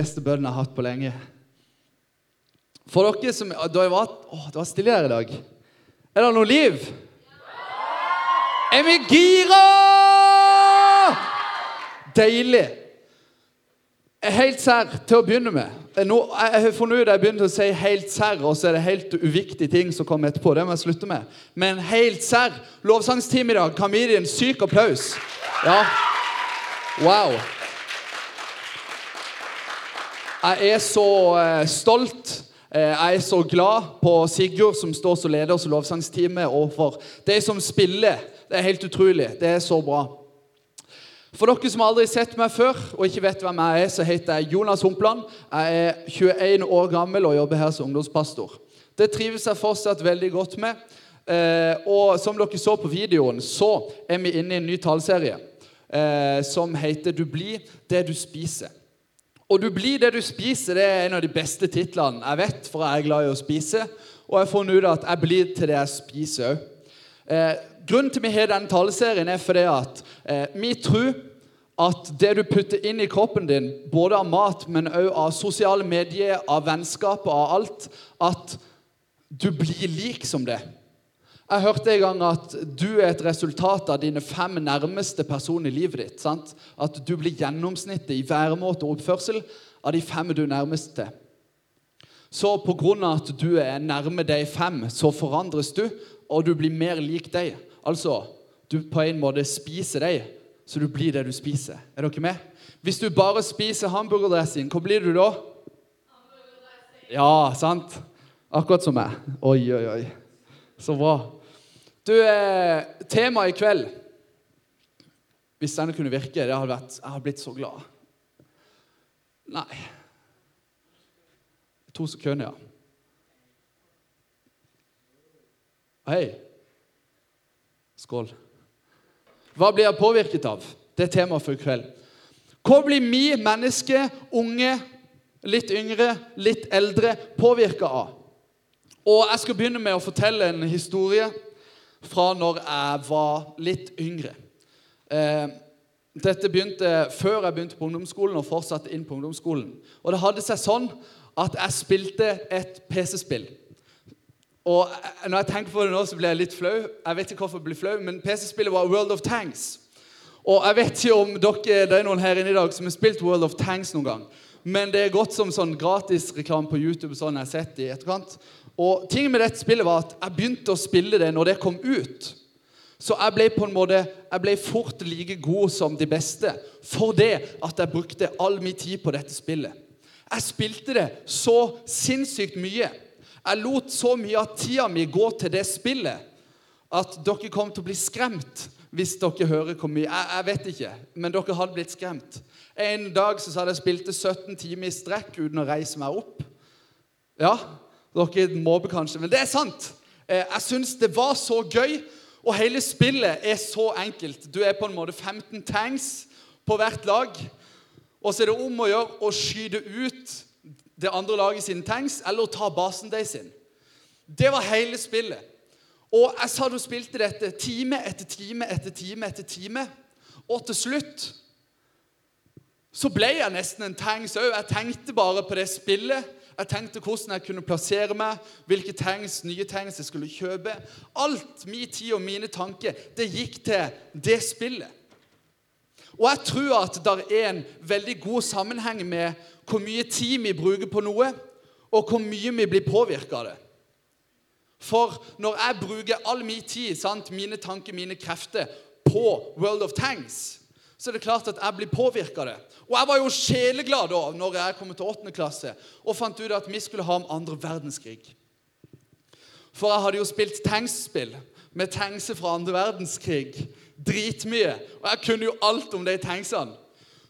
beste bønnen jeg har hatt på lenge. For dere som da jeg var, det var stille her i dag. Er det noe liv? Er vi gira? Deilig. Helt serr til å begynne med. Nå, jeg har funnet ut jeg begynte å si helt serr, og så er det helt uviktige ting som kommer etterpå. Det må jeg slutte med. Men helt serr. Lovsangsteam i dag. Kan vi gi dem en syk applaus? Ja. Wow. Jeg er så eh, stolt. Eh, jeg er så glad på Sigurd, som står som leder som lovsangsteamet, og for de som spiller. Det er helt utrolig. Det er så bra. For dere som aldri har sett meg før og ikke vet hvem jeg er, så heter jeg Jonas Humpland. Jeg er 21 år gammel og jobber her som ungdomspastor. Det trives jeg fortsatt veldig godt med. Eh, og som dere så på videoen, så er vi inne i en ny taleserie som heter 'Du blir det du spiser'. Og 'Du blir det du spiser' det er en av de beste titlene jeg vet, for jeg er glad i å spise. Og jeg har funnet ut at jeg blir til det jeg spiser òg. Eh, grunnen til vi har denne taleserien, er fordi at eh, vi tror at det du putter inn i kroppen din, både av mat, men òg av sosiale medier, av vennskap og av alt, at du blir lik som det. Jeg hørte en gang at du er et resultat av dine fem nærmeste personer i livet ditt. sant? At du blir gjennomsnittet i væremåte og oppførsel av de fem du er nærmest til. Så pga. at du er nærme de fem, så forandres du, og du blir mer lik deg. Altså, du på en måte spiser deg, så du blir det du spiser. Er dere med? Hvis du bare spiser hamburgerdressing, hva blir du da? Ja, sant? Akkurat som meg. Oi, oi, oi. Så bra. Du, eh, Temaet i kveld Hvis denne kunne virke det hadde vært, Jeg har blitt så glad. Nei To sekunder, ja. Hei. Skål. Hva blir jeg påvirket av? Det er temaet for i kveld. Hva blir vi mennesker, unge, litt yngre, litt eldre, påvirka av? Og Jeg skal begynne med å fortelle en historie fra når jeg var litt yngre. Eh, dette begynte før jeg begynte på ungdomsskolen og fortsatte inn på ungdomsskolen. Og Det hadde seg sånn at jeg spilte et PC-spill. Og Når jeg tenker på det nå, så blir jeg litt flau. Jeg vet ikke hvorfor jeg blir flau, men PC-spillet var World of Tanks. Og jeg vet ikke om dere, det er noen her inne i dag som har spilt World of Tanks noen gang. Men det er godt som sånn gratisreklame på YouTube. sånn jeg har sett i etterkant. Og ting med dette spillet var at jeg begynte å spille det når det kom ut. Så jeg ble på en måte, jeg ble fort like god som de beste for det at jeg brukte all min tid på dette spillet. Jeg spilte det så sinnssykt mye. Jeg lot så mye av tida mi gå til det spillet at dere kom til å bli skremt hvis dere hører hvor mye jeg, jeg, vet ikke, men dere hadde blitt skremt. En dag så hadde jeg spilt 17 timer i strekk uten å reise meg opp. Ja, dere måper kanskje, men det er sant. Eh, jeg syns det var så gøy. Og hele spillet er så enkelt. Du er på en måte 15 tanks på hvert lag. Og så er det om å gjøre å skyte ut det andre laget sine tanks eller å ta basen deres sin. Det var hele spillet. Og jeg sa du spilte dette time etter time etter time etter time. Og til slutt så ble jeg nesten en tanks òg. Jeg tenkte bare på det spillet. Jeg tenkte hvordan jeg kunne plassere meg, hvilke tanks, nye tanks jeg skulle kjøpe. Alt min tid og mine tanker det gikk til det spillet. Og jeg tror at det er en veldig god sammenheng med hvor mye tid vi bruker på noe, og hvor mye vi blir påvirka av det. For når jeg bruker all min tid, sant, mine tanker, mine krefter, på World of Tanks, så er det klart at jeg blir påvirka av det. Og jeg var jo sjeleglad da når jeg kom til 8. klasse og fant ut at vi skulle ha om andre verdenskrig. For jeg hadde jo spilt tankspill med tankser fra andre verdenskrig dritmye. Og jeg kunne jo alt om de tanksene.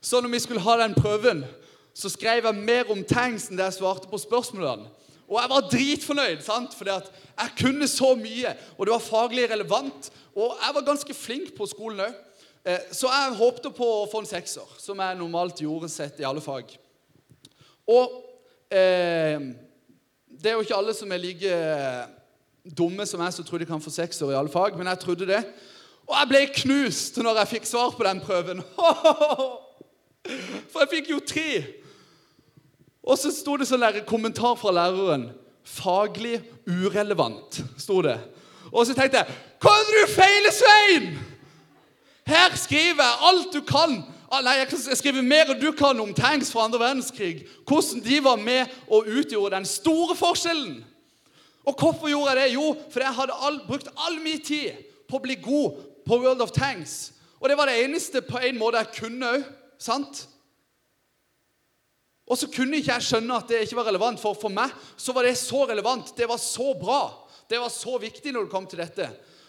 Så når vi skulle ha den prøven, så skrev jeg mer om tanks enn det jeg svarte på spørsmålene. Og jeg var dritfornøyd, sant? fordi at jeg kunne så mye, og det var faglig relevant. Og jeg var ganske flink på skolen òg. Eh, så jeg håpte på å få en sekser, som jeg normalt gjorde sett i alle fag. Og eh, det er jo ikke alle som er like dumme som jeg som tror de kan få sekser i alle fag, men jeg trodde det. Og jeg ble knust når jeg fikk svar på den prøven. For jeg fikk jo tre. Og så sto det sånn kommentar fra læreren. 'Faglig urelevant', sto det. Og så tenkte jeg det du feiler, Svein? Her skriver jeg alt du kan. Ah, nei, jeg skriver mer enn du kan om tanks fra andre verdenskrig. Hvordan de var med og utgjorde den store forskjellen. Og hvorfor gjorde jeg det? Jo, fordi jeg hadde all, brukt all min tid på å bli god på World of Tanks. Og det var det eneste på en måte jeg kunne òg. Sant? Og så kunne ikke jeg skjønne at det ikke var relevant, for for meg så var det så relevant. Det var så bra. Det var så viktig når det kom til dette.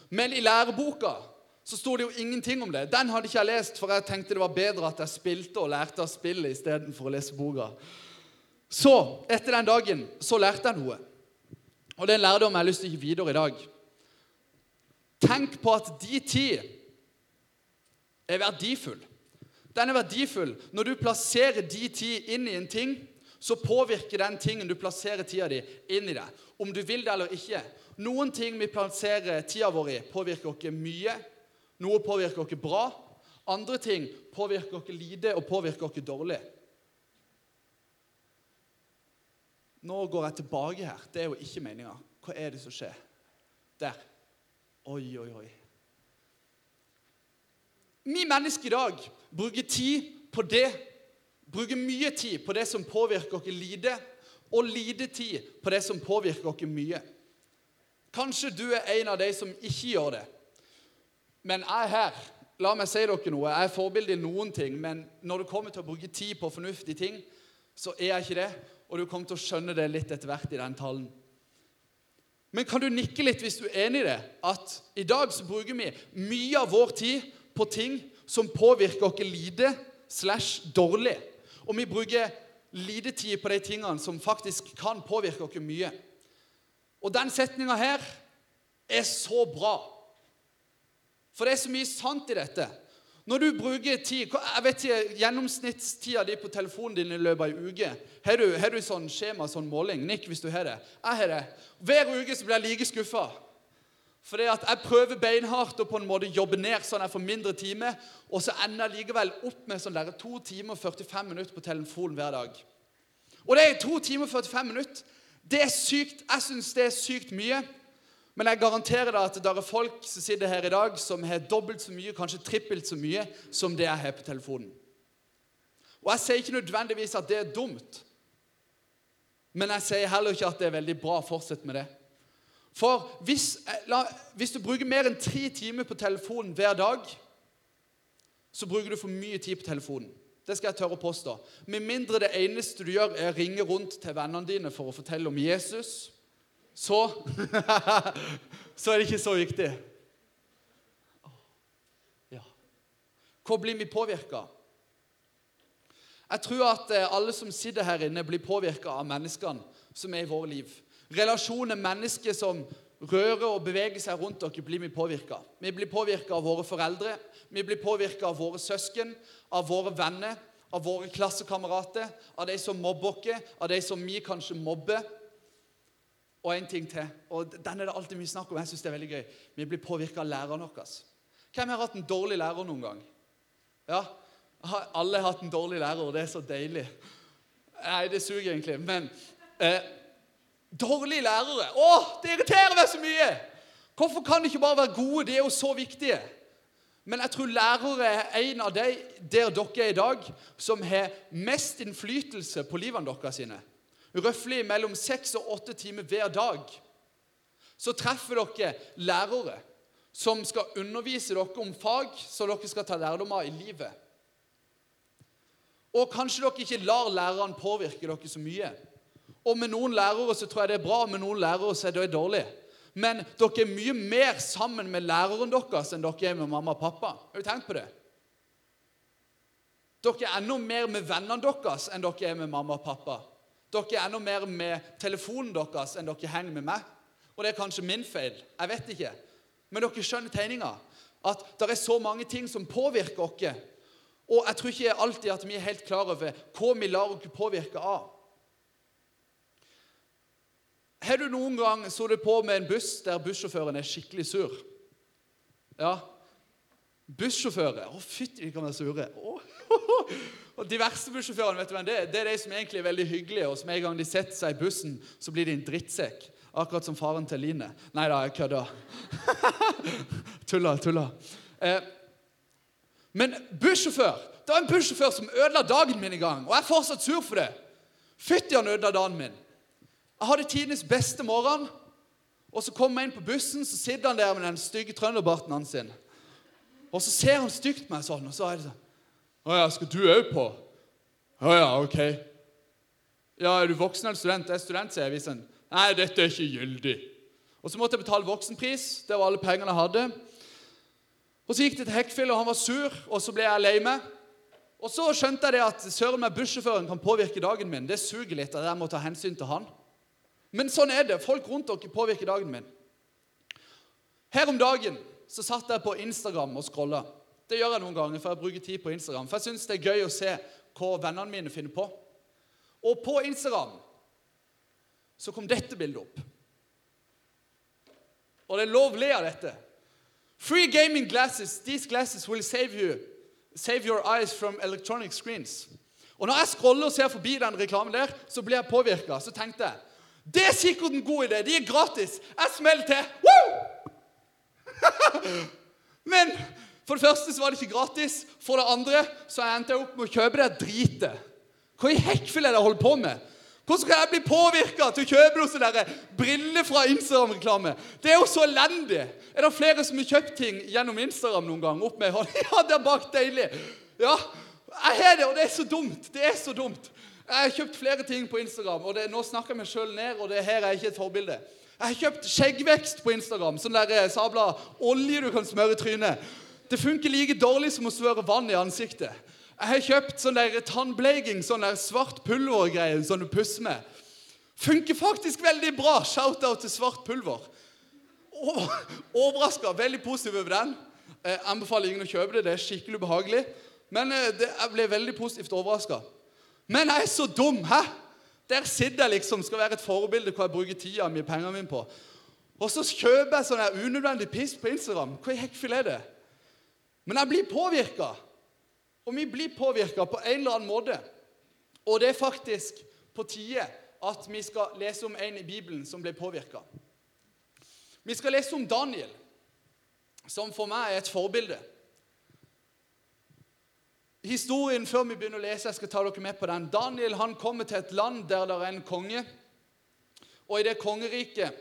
Men i læreboka så sto det jo ingenting om det. Den hadde ikke jeg lest, for jeg tenkte det var bedre at jeg spilte og lærte av spillet istedenfor å lese boka. Så, etter den dagen, så lærte jeg noe. Og det er en lærdom jeg har lyst til å gi videre i dag. Tenk på at de tid er verdifull. Den er verdifull. Når du plasserer de tid inn i en ting, så påvirker den tingen du plasserer tida di, inn i deg. Om du vil det eller ikke. Noen ting vi plasserer tida vår i, påvirker oss mye. Noe påvirker oss bra. Andre ting påvirker oss lite og påvirker oss dårlig. Nå går jeg tilbake her. Det er jo ikke meninga. Hva er det som skjer? Der. Oi, oi, oi. Vi mennesker i dag bruker tid på det. Bruker mye tid på det som påvirker oss lite, og lite tid på det som påvirker oss mye. Kanskje du er en av de som ikke gjør det. Men jeg er her. La meg si dere noe. Jeg er forbilde i noen ting, men når det kommer til å bruke tid på fornuftige ting, så er jeg ikke det. Og du kommer til å skjønne det litt etter hvert i den talen. Men kan du nikke litt hvis du er enig i det? At i dag så bruker vi mye av vår tid på ting som påvirker oss lite slash dårlig. Og vi bruker lite tid på de tingene som faktisk kan påvirke oss mye. Og den setninga her er så bra. For det er så mye sant i dette. Når du bruker tid jeg vet ikke, Gjennomsnittstida di på telefonen din i løpet av ei uke Har du, har du sånn skjema, sånn måling? Nikk hvis du har det. Jeg har det. Hver uke så blir jeg like skuffa. Fordi at jeg prøver beinhardt å på en måte jobbe ned sånn jeg får mindre time, og så ender jeg likevel opp med sånn der 2 timer og 45 minutter på telefonen hver dag. Og det er 2 timer og 45 minutter. Det er sykt. Jeg syns det er sykt mye. Men jeg garanterer deg at det er folk som sitter her i dag, som har dobbelt så mye, kanskje trippelt så mye, som det jeg har på telefonen. Og jeg sier ikke nødvendigvis at det er dumt, men jeg sier heller ikke at det er veldig bra. Fortsett med det. For hvis, eh, la, hvis, du bruker mer enn tre timer på telefonen hver dag, så bruker du for mye tid på telefonen. Det skal jeg tørre å påstå. Med mindre det eneste du gjør, er å ringe rundt til vennene dine for å fortelle om Jesus, så Så er det ikke så viktig. Ja. Hvor blir vi påvirka? Jeg tror at eh, alle som sitter her inne, blir påvirka av menneskene som er i våre liv. Relasjoner, mennesker som rører og beveger seg rundt dere, blir vi påvirka. Vi blir påvirka av våre foreldre, vi blir påvirka av våre søsken, av våre venner, av våre klassekamerater, av de som mobber oss, av de som vi kanskje mobber. Og en ting til, og den er det alltid mye snakk om. jeg synes det er veldig gøy. Vi blir påvirka av læreren vår. Hvem har hatt en dårlig lærer noen gang? Ja, Alle har hatt en dårlig lærer, og det er så deilig. Nei, det suger egentlig. Men eh, Dårlige lærere. Å, det irriterer meg så mye! Hvorfor kan de ikke bare være gode? De er jo så viktige. Men jeg tror lærere er en av de der dere er i dag, som har mest innflytelse på livene deres sine. Røftlig mellom seks og åtte timer hver dag. Så treffer dere lærere som skal undervise dere om fag som dere skal ta lærdom av i livet. Og kanskje dere ikke lar læreren påvirke dere så mye. Og med noen lærere så tror jeg det er bra, og med noen lærere så er det dårlig. Men dere er mye mer sammen med læreren deres enn dere er med mamma og pappa. Har du tenkt på det? Dere er enda mer med vennene deres enn dere er med mamma og pappa. Dere er enda mer med telefonen deres enn dere henger med meg. Og det er kanskje min feil. Jeg vet ikke. Men dere skjønner tegninga. At det er så mange ting som påvirker oss. Og jeg tror ikke alltid at vi er helt klar over hva vi lar oss påvirke av. Har du noen gang sittet på med en buss der bussjåføren er skikkelig sur? Ja. Bussjåfører Å, fytti, de kan være sure. Å, Og De verste bussjåførene vet du hvem det, er? det er de som egentlig er veldig hyggelige, og som en gang de setter seg i bussen, så blir de en drittsekk. Akkurat som faren til Line. Nei da, jeg kødder. tulla, tulla. Eh, men bussjåfør Det var en bussjåfør som ødela dagen min i gang, og jeg er fortsatt sur for det. Fytti, han ødela dagen min. Jeg hadde tidenes beste morgen, og så kommer jeg inn på bussen, så sitter han der med den stygge trønderbarten hans. sin. Og så ser han stygt på meg sånn, og så er det sånn Å ja, skal du òg på? Å ja, ok. Ja, er du voksen eller student? Jeg er student, sier jeg. Hvis en, Nei, dette er ikke gyldig. Og så måtte jeg betale voksenpris. Det var alle pengene jeg hadde. Og Så gikk det til Hekkfjell, og han var sur, og så ble jeg lei meg. Og så skjønte jeg det at søren meg bussjåføren kan påvirke dagen min. Det suger litt at jeg må ta hensyn til han. Men sånn er det. Folk rundt dere påvirker dagen min. Her om dagen så satt jeg på Instagram og scrolla. Det gjør jeg noen ganger, for jeg bruker tid på Instagram. For jeg syns det er gøy å se hva vennene mine finner på. Og på Instagram så kom dette bildet opp. Og det er lov le av dette. Free gaming glasses. These glasses will save you save your eyes from electronic screens. Og når jeg scroller og ser forbi den reklamen der, så blir jeg påvirka. Så tenkte jeg det er sikkert en god idé. De er gratis. Jeg smeller til. Woo! Men for det første så var det ikke gratis. For det andre så endte jeg opp med å kjøpe det dritet. Hva i hekkfyll er det jeg holder på med? Hvordan kan jeg bli påvirka til å kjøpe noe sånne briller fra Instagram-reklame? Det er jo så elendig. Er det flere som har kjøpt ting gjennom Instagram noen gang? Opp med. Ja, det er bak deilig. Ja, jeg har det, og det er så dumt. Det er så dumt. Jeg har kjøpt flere ting på Instagram, og det, nå snakker jeg meg sjøl ned, og det her er ikke et forbilde. Jeg har kjøpt skjeggvekst på Instagram. Sånn der eh, sabla olje du kan smøre trynet. Det funker like dårlig som å svøre vann i ansiktet. Jeg har kjøpt sånn der tannbleiking, sånn der svart pulvergreie som du pusser med. Funker faktisk veldig bra. Shout-out til svart pulver. Overraska. Veldig positiv over den. Jeg anbefaler ingen å kjøpe det. Det er skikkelig ubehagelig. Men eh, det, jeg ble veldig positivt overraska. Men jeg er så dum! hæ? Der sitter jeg liksom, skal være et forbilde hva jeg bruker tida mi og pengene mine på. Og så kjøper jeg sånn unødvendig piss på Instagram. Hva i er det? Men jeg blir påvirka. Og vi blir påvirka på en eller annen måte. Og det er faktisk på tide at vi skal lese om en i Bibelen som ble påvirka. Vi skal lese om Daniel, som for meg er et forbilde. Historien før vi begynner å lese, jeg skal ta dere med på den. Daniel han kommer til et land der det er en konge. Og i det kongeriket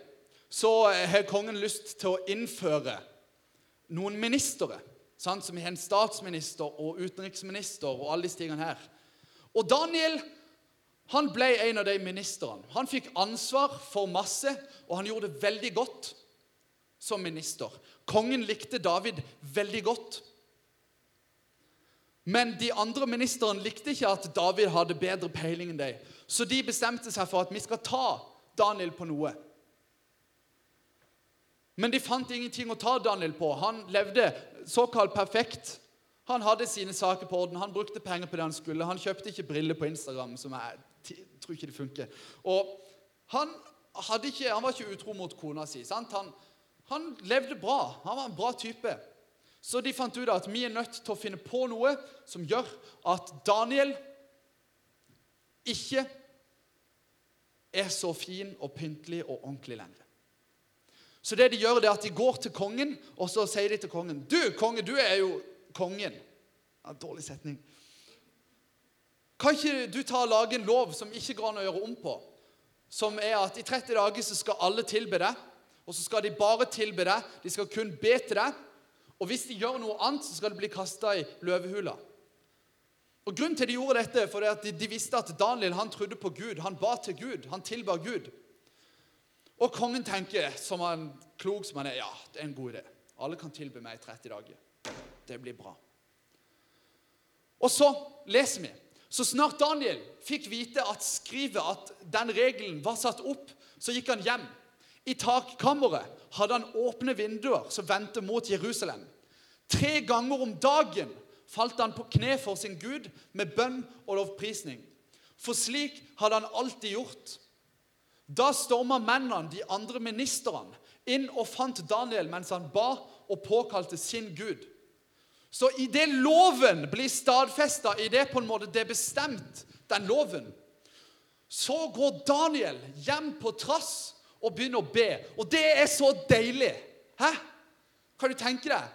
så har kongen lyst til å innføre noen ministre. Sant? Som har en statsminister og utenriksminister og alle disse tingene her. Og Daniel han ble en av de ministrene. Han fikk ansvar for masse, og han gjorde det veldig godt som minister. Kongen likte David veldig godt. Men de andre ministrene likte ikke at David hadde bedre peiling enn dem. Så de bestemte seg for at vi skal ta Daniel på noe. Men de fant ingenting å ta Daniel på. Han levde såkalt perfekt. Han hadde sine saker på orden. Han brukte penger på det han skulle. Han kjøpte ikke briller på Instagram, som jeg tror ikke det funker. Og han, ikke, han var ikke utro mot kona si. Han, han, levde bra. Han var en bra type. Så de fant ut at vi er nødt til å finne på noe som gjør at Daniel ikke er så fin og pyntelig og ordentlig lenger. Så det de gjør, det er at de går til kongen, og så sier de til kongen Du, konge, du er jo kongen. Ja, dårlig setning. Kan ikke du ta og lage en lov som ikke går an å gjøre om på? Som er at i 30 dager så skal alle tilbe deg, og så skal de bare tilbe deg. De skal kun be til deg. Og hvis de gjør noe annet, så skal de bli kasta i løvehula. Og Grunnen til de gjorde dette, for at de, de visste at Daniel han trodde på Gud. Han ba til Gud. Han tilba Gud. Og kongen tenker, som han klok som han er, ja, det er en god idé. Alle kan tilby meg i 30 dager. Det blir bra. Og så leser vi. Så snart Daniel fikk vite at skrivet, at den regelen var satt opp, så gikk han hjem. I takkammeret hadde han åpne vinduer som vendte mot Jerusalem. Tre ganger om dagen falt han på kne for sin Gud med bønn og lovprisning. For slik hadde han alltid gjort. Da storma mennene, de andre ministrene, inn og fant Daniel mens han ba og påkalte sin Gud. Så idet loven blir stadfesta, idet på en måte det er bestemt, den loven, så går Daniel hjem på trass og begynner å be. Og det er så deilig. Hæ? Kan du tenke deg?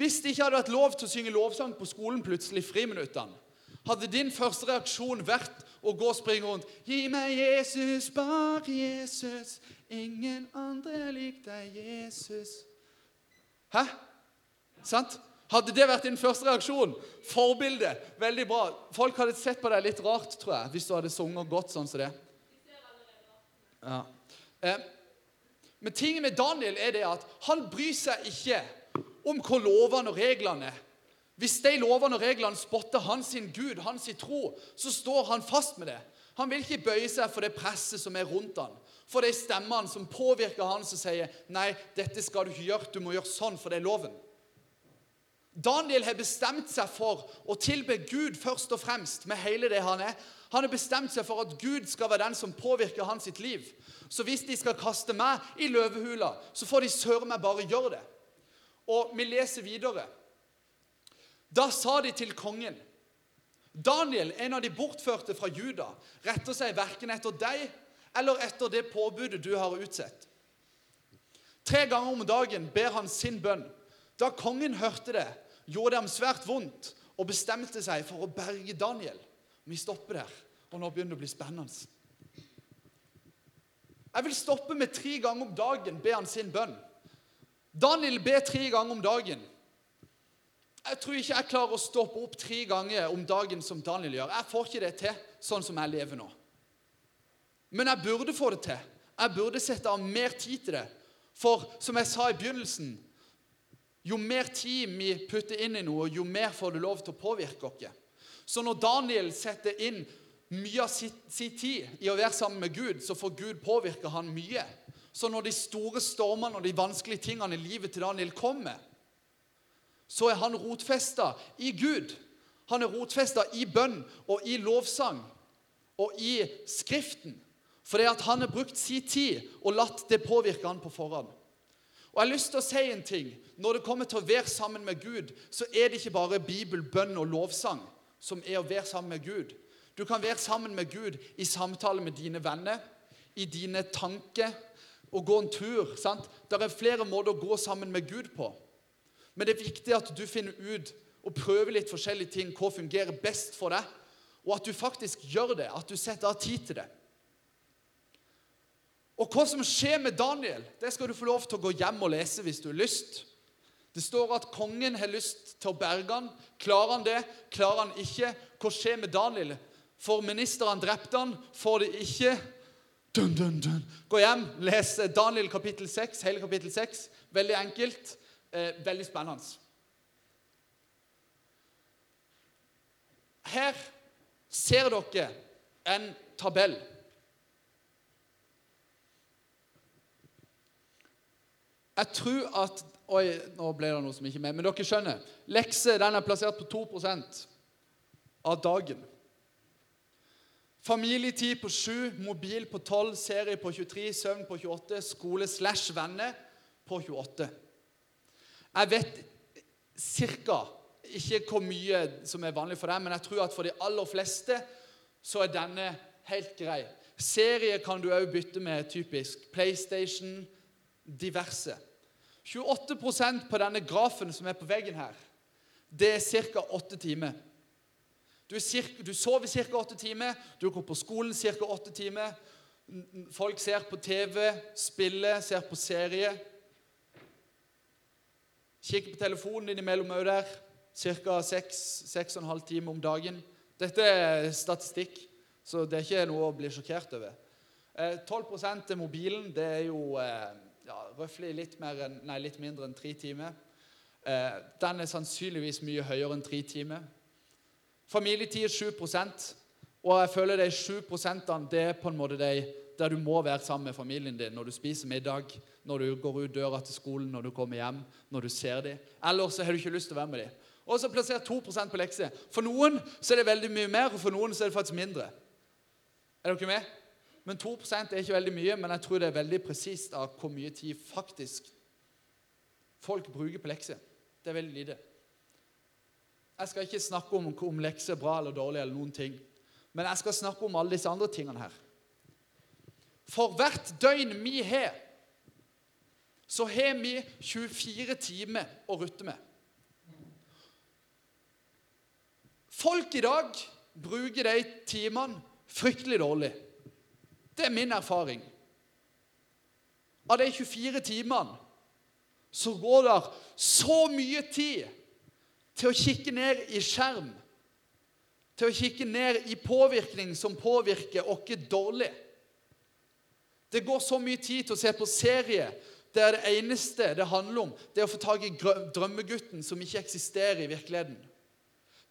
Hvis det ikke hadde vært lov til å synge lovsang på skolen plutselig i friminuttene, hadde din første reaksjon vært å gå og springe rundt Gi meg Jesus, bare Jesus, ingen andre lik deg, Jesus. Hæ? Sant? Hadde det vært din første reaksjon? Forbilde. Veldig bra. Folk hadde sett på deg litt rart, tror jeg, hvis du hadde sunget godt sånn som det. Ja. Eh, men tingen med Daniel er det at han bryr seg ikke om hva lovene og reglene er. Hvis de lovene og reglene spotter hans sin Gud, hans sin tro, så står han fast med det. Han vil ikke bøye seg for det presset som er rundt han, for de stemmene som påvirker han som sier 'Nei, dette skal du ikke gjøre. Du må gjøre sånn, for det er loven'. Daniel har bestemt seg for å tilbe Gud først og fremst med hele det han er. Han har bestemt seg for at Gud skal være den som påvirker hans sitt liv. Så hvis de skal kaste meg i løvehula, så får de søren meg bare gjøre det. Og vi leser videre. Da sa de til kongen Daniel, en av de bortførte fra Juda, retter seg verken etter deg eller etter det påbudet du har utsett. Tre ganger om dagen ber han sin bønn. Da kongen hørte det, gjorde det ham svært vondt og bestemte seg for å berge Daniel. Vi stopper der, og nå begynner det å bli spennende. Jeg vil stoppe med tre ganger om dagen, ber han sin bønn. Daniel ber tre ganger om dagen. Jeg tror ikke jeg klarer å stoppe opp tre ganger om dagen som Daniel gjør. Jeg får ikke det til sånn som jeg lever nå. Men jeg burde få det til. Jeg burde sette av mer tid til det. For som jeg sa i begynnelsen, jo mer tid vi putter inn i noe, jo mer får du lov til å påvirke oss. Så når Daniel setter inn mye av sin, tid i å være sammen med Gud, så får Gud påvirke han mye. Så når de store stormene og de vanskelige tingene i livet til Daniel kommer, så er han rotfesta i Gud. Han er rotfesta i bønn og i lovsang og i Skriften. Fordi at han har brukt sin tid og latt det påvirke han på forhånd. Og jeg har lyst til å si en ting. Når det kommer til å være sammen med Gud, så er det ikke bare Bibel, bønn og lovsang som er å være sammen med Gud. Du kan være sammen med Gud i samtale med dine venner, i dine tanker, og gå en tur. sant? Det er flere måter å gå sammen med Gud på. Men det er viktig at du finner ut og prøver litt forskjellige ting, hva fungerer best for deg, og at du faktisk gjør det, at du setter av tid til det. Og hva som skjer med Daniel, det skal du få lov til å gå hjem og lese hvis du har lyst. Det står at kongen har lyst til å berge han. Klarer han det? Klarer han ikke? Hva skjer med Daniel? Får ministeren drept han, får det ikke. Dun, dun, dun. Gå hjem, les Daniel kapittel 6, hele kapittel 6. Veldig enkelt. Eh, veldig spennende. Her ser dere en tabell. Jeg tror at Oi, nå ble det noe som ikke er med. Men dere skjønner. Lekse den er plassert på 2% av dagen. Familietid på 7, mobil på 12, serie på 23, søvn på 28, skole slash venner på 28. Jeg vet cirka ikke hvor mye som er vanlig for deg, men jeg tror at for de aller fleste så er denne helt grei. Serie kan du òg bytte med typisk PlayStation, diverse. 28% på denne grafen som er på veggen her, det er ca. åtte timer. Du, cirka, du sover ca. åtte timer, du går på skolen ca. åtte timer. Folk ser på TV, spiller, ser på serie. Kikker på telefonen din imellom òg der. Ca. 6-6,5 timer om dagen. Dette er statistikk, så det er ikke noe å bli sjokkert over. 12 eh, til mobilen. Det er jo eh, ja, litt, litt, mindre enn tre timer. Eh, den er sannsynligvis mye høyere enn tre timer. Familietid er 7% og jeg føler de 7 det er på en måte de der du må være sammen med familien din når du spiser middag, når du går ut døra til skolen, når du kommer hjem, når du ser dem. Eller så har du ikke lyst til å være med dem. Og så plasser 2 på lekser. For noen så er det veldig mye mer, og for noen så er det faktisk mindre. Er dere med? Men 2% er ikke veldig mye, men jeg tror det er veldig presist av hvor mye tid faktisk folk bruker på lekser. Det er veldig lite. Jeg skal ikke snakke om om lekser er bra eller dårlig, eller noen ting. Men jeg skal snakke om alle disse andre tingene her. For hvert døgn vi har, så har vi 24 timer å rutte med. Folk i dag bruker de timene fryktelig dårlig. Det er min erfaring. Av de 24 timene så går det så mye tid til å kikke ned i skjerm, til å kikke ned i påvirkning som påvirker oss dårlig. Det går så mye tid til å se på serie der det eneste det handler om, det er å få tak i drømmegutten som ikke eksisterer i virkeligheten.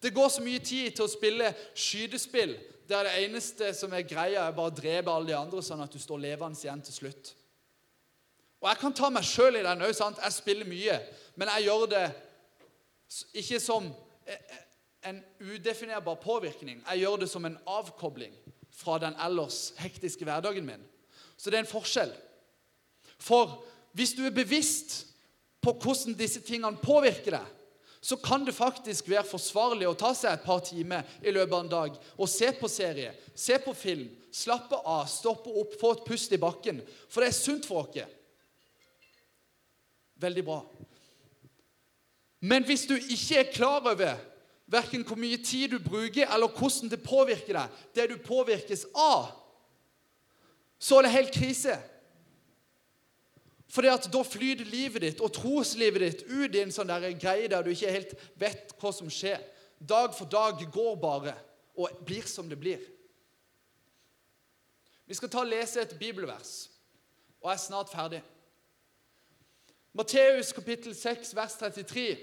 Det går så mye tid til å spille skytespill der det eneste som er greia, er bare å drepe alle de andre, sånn at du står levende igjen til slutt. Og Jeg kan ta meg sjøl i den òg. Jeg spiller mye, men jeg gjør det ikke som e, e, en udefinerbar påvirkning. Jeg gjør det som en avkobling fra den ellers hektiske hverdagen min. Så det er en forskjell. For hvis du er bevisst på hvordan disse tingene påvirker deg, så kan det faktisk være forsvarlig å ta seg et par timer i løpet av en dag og se på serie, se på film, slappe av, stoppe opp, få et pust i bakken. For det er sunt for oss. Veldig bra. Men hvis du ikke er klar over verken hvor mye tid du bruker, eller hvordan det påvirker deg, det du påvirkes av, så er det helt krise. Fordi at da flyter livet ditt og troslivet ditt ut i en sånn der greie der du ikke helt vet hva som skjer. Dag for dag går bare og blir som det blir. Vi skal ta og lese et bibelvers, og jeg er snart ferdig. Matteus kapittel 6, vers 33.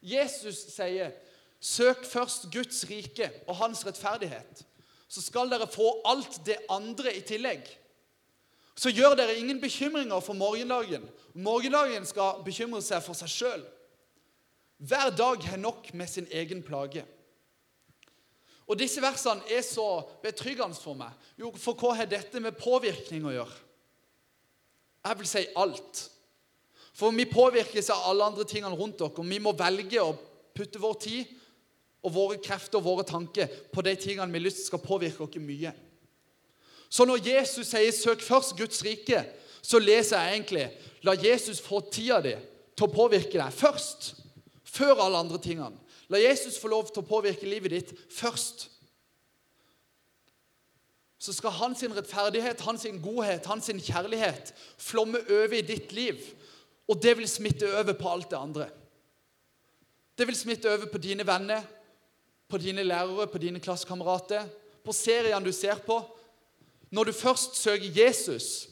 Jesus sier, 'Søk først Guds rike og hans rettferdighet', så skal dere få alt det andre i tillegg. Så gjør dere ingen bekymringer for morgendagen. Morgendagen skal bekymre seg for seg sjøl. Hver dag har nok med sin egen plage. Og Disse versene er så betryggende for meg. Jo, For hva har dette med påvirkning å gjøre? Jeg vil si alt. For vi påvirkes av alle andre tingene rundt og Vi må velge å putte vår tid og våre krefter og våre tanker på de tingene vi har lyst skal påvirke oss mye. Så når Jesus sier 'søk først Guds rike', så leser jeg egentlig 'la Jesus få tida di til å påvirke deg først', før alle andre tingene. La Jesus få lov til å påvirke livet ditt først. Så skal hans rettferdighet, hans godhet, hans kjærlighet flomme over i ditt liv. Og det vil smitte over på alt det andre. Det vil smitte over på dine venner, på dine lærere, på dine klassekamerater, på seriene du ser på, når du først søker Jesus,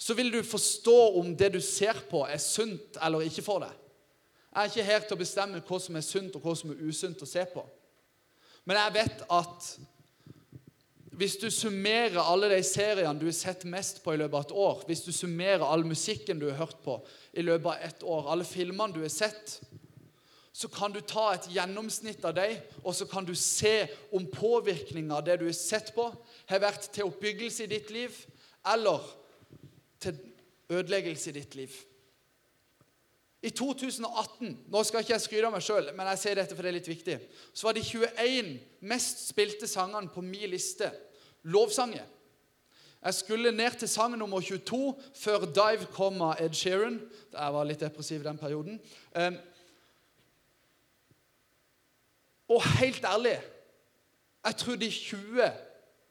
så vil du forstå om det du ser på, er sunt eller ikke for deg. Jeg er ikke her til å bestemme hva som er sunt og hva som er usunt å se på. Men jeg vet at hvis du summerer alle de seriene du har sett mest på i løpet av et år, hvis du summerer all musikken du har hørt på i løpet av et år, alle filmene du har sett, så kan du ta et gjennomsnitt av dem, og så kan du se om påvirkninga av det du har sett på, har vært til oppbyggelse i ditt liv eller til ødeleggelse i ditt liv. I 2018 nå skal ikke jeg skryte av meg sjøl, men jeg sier dette for det er litt viktig, så var de 21 mest spilte sangene på min liste lovsanger. Jeg skulle ned til sang nummer 22 før Dive kom av Ed Sheeran. Jeg var litt depressiv i den perioden. Og helt ærlig jeg tror de 20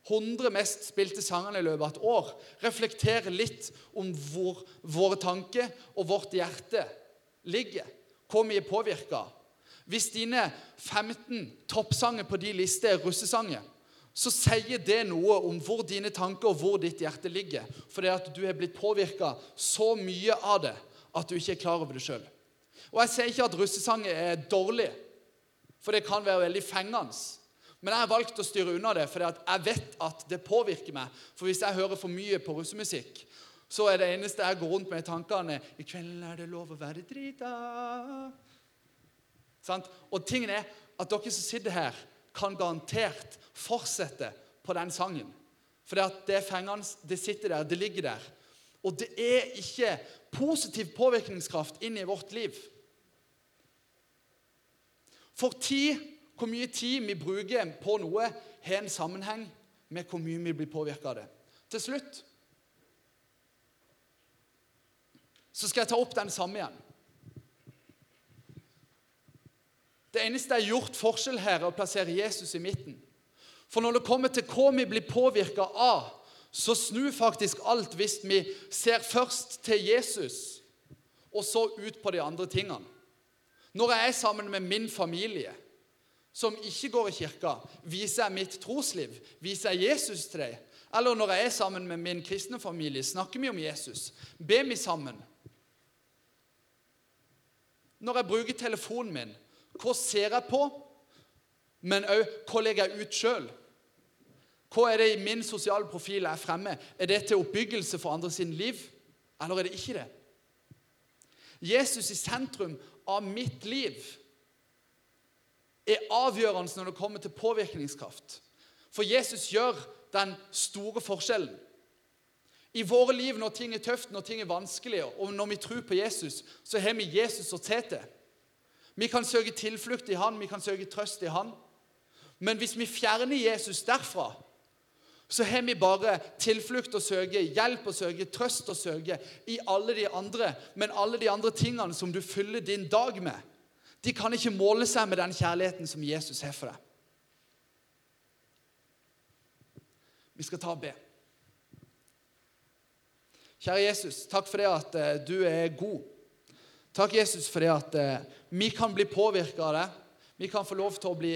100 mest spilte sangene i løpet av et år reflekterer litt om hvor våre tanker og vårt hjerte ligger. Hvor er påvirka. Hvis dine 15 toppsanger på de listene er russesanger, så sier det noe om hvor dine tanker og hvor ditt hjerte ligger. Fordi at du er blitt påvirka så mye av det at du ikke er klar over det sjøl. Og jeg sier ikke at russesanger er dårlig, for det kan være veldig fengende. Men jeg har valgt å styre unna det, for jeg vet at det påvirker meg. For hvis jeg hører for mye på russemusikk, så er det eneste jeg går rundt med i tankene I kveld er det lov å være drita. Sant? Og tingen er at dere som sitter her, kan garantert fortsette på den sangen. For det er fengende, det sitter der, det ligger der. Og det er ikke positiv påvirkningskraft inn i vårt liv. For tid, hvor mye tid vi bruker på noe, har en sammenheng med hvor mye vi blir påvirka av det. Til slutt så skal jeg ta opp den samme igjen. Det eneste jeg har gjort forskjell her, er å plassere Jesus i midten. For når det kommer til hva vi blir påvirka av, så snur faktisk alt hvis vi ser først til Jesus, og så ut på de andre tingene. Når jeg er sammen med min familie, som ikke går i kirka, viser jeg mitt trosliv? Viser jeg Jesus til dem? Eller når jeg er sammen med min kristne familie, snakker vi om Jesus? Ber vi sammen? Når jeg bruker telefonen min, hva ser jeg på? Men òg hva legger jeg ut sjøl? Hva er det i min sosiale profil jeg fremmer? Er det til oppbyggelse for andre sin liv, eller er det ikke det? Jesus i sentrum av mitt liv er avgjørende når det kommer til påvirkningskraft. For Jesus gjør den store forskjellen. I våre liv når ting er tøft, når ting er vanskelig, og når vi tror på Jesus, så har vi Jesus å se til. Vi kan søke tilflukt i Han, vi kan søke trøst i Han. Men hvis vi fjerner Jesus derfra, så har vi bare tilflukt å søke, hjelp å søke, trøst å søke i alle de andre. Men alle de andre tingene som du fyller din dag med, de kan ikke måle seg med den kjærligheten som Jesus har for deg. Vi skal ta og be. Kjære Jesus, takk for det at eh, du er god. Takk, Jesus, for det at eh, vi kan bli påvirka av det. Vi kan få lov til å bli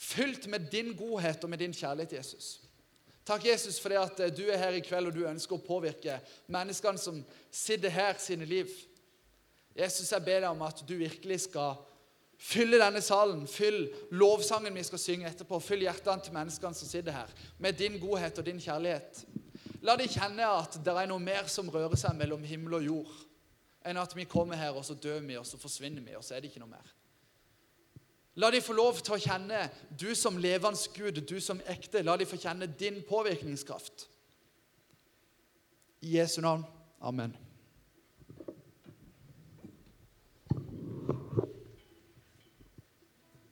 fylt med din godhet og med din kjærlighet, Jesus. Takk, Jesus, for det at eh, du er her i kveld og du ønsker å påvirke menneskene som sitter her, sine liv. Jesus, jeg ber deg om at du virkelig skal fylle denne salen, fyll lovsangen vi skal synge etterpå, fyll hjertene til menneskene som sitter her, med din godhet og din kjærlighet. La de kjenne at det er noe mer som rører seg mellom himmel og jord enn at vi kommer her, og så dør vi, og så forsvinner vi, og så er det ikke noe mer. La de få lov til å kjenne du som levende Gud, du som ekte. La de få kjenne din påvirkningskraft. I Jesu navn. Amen.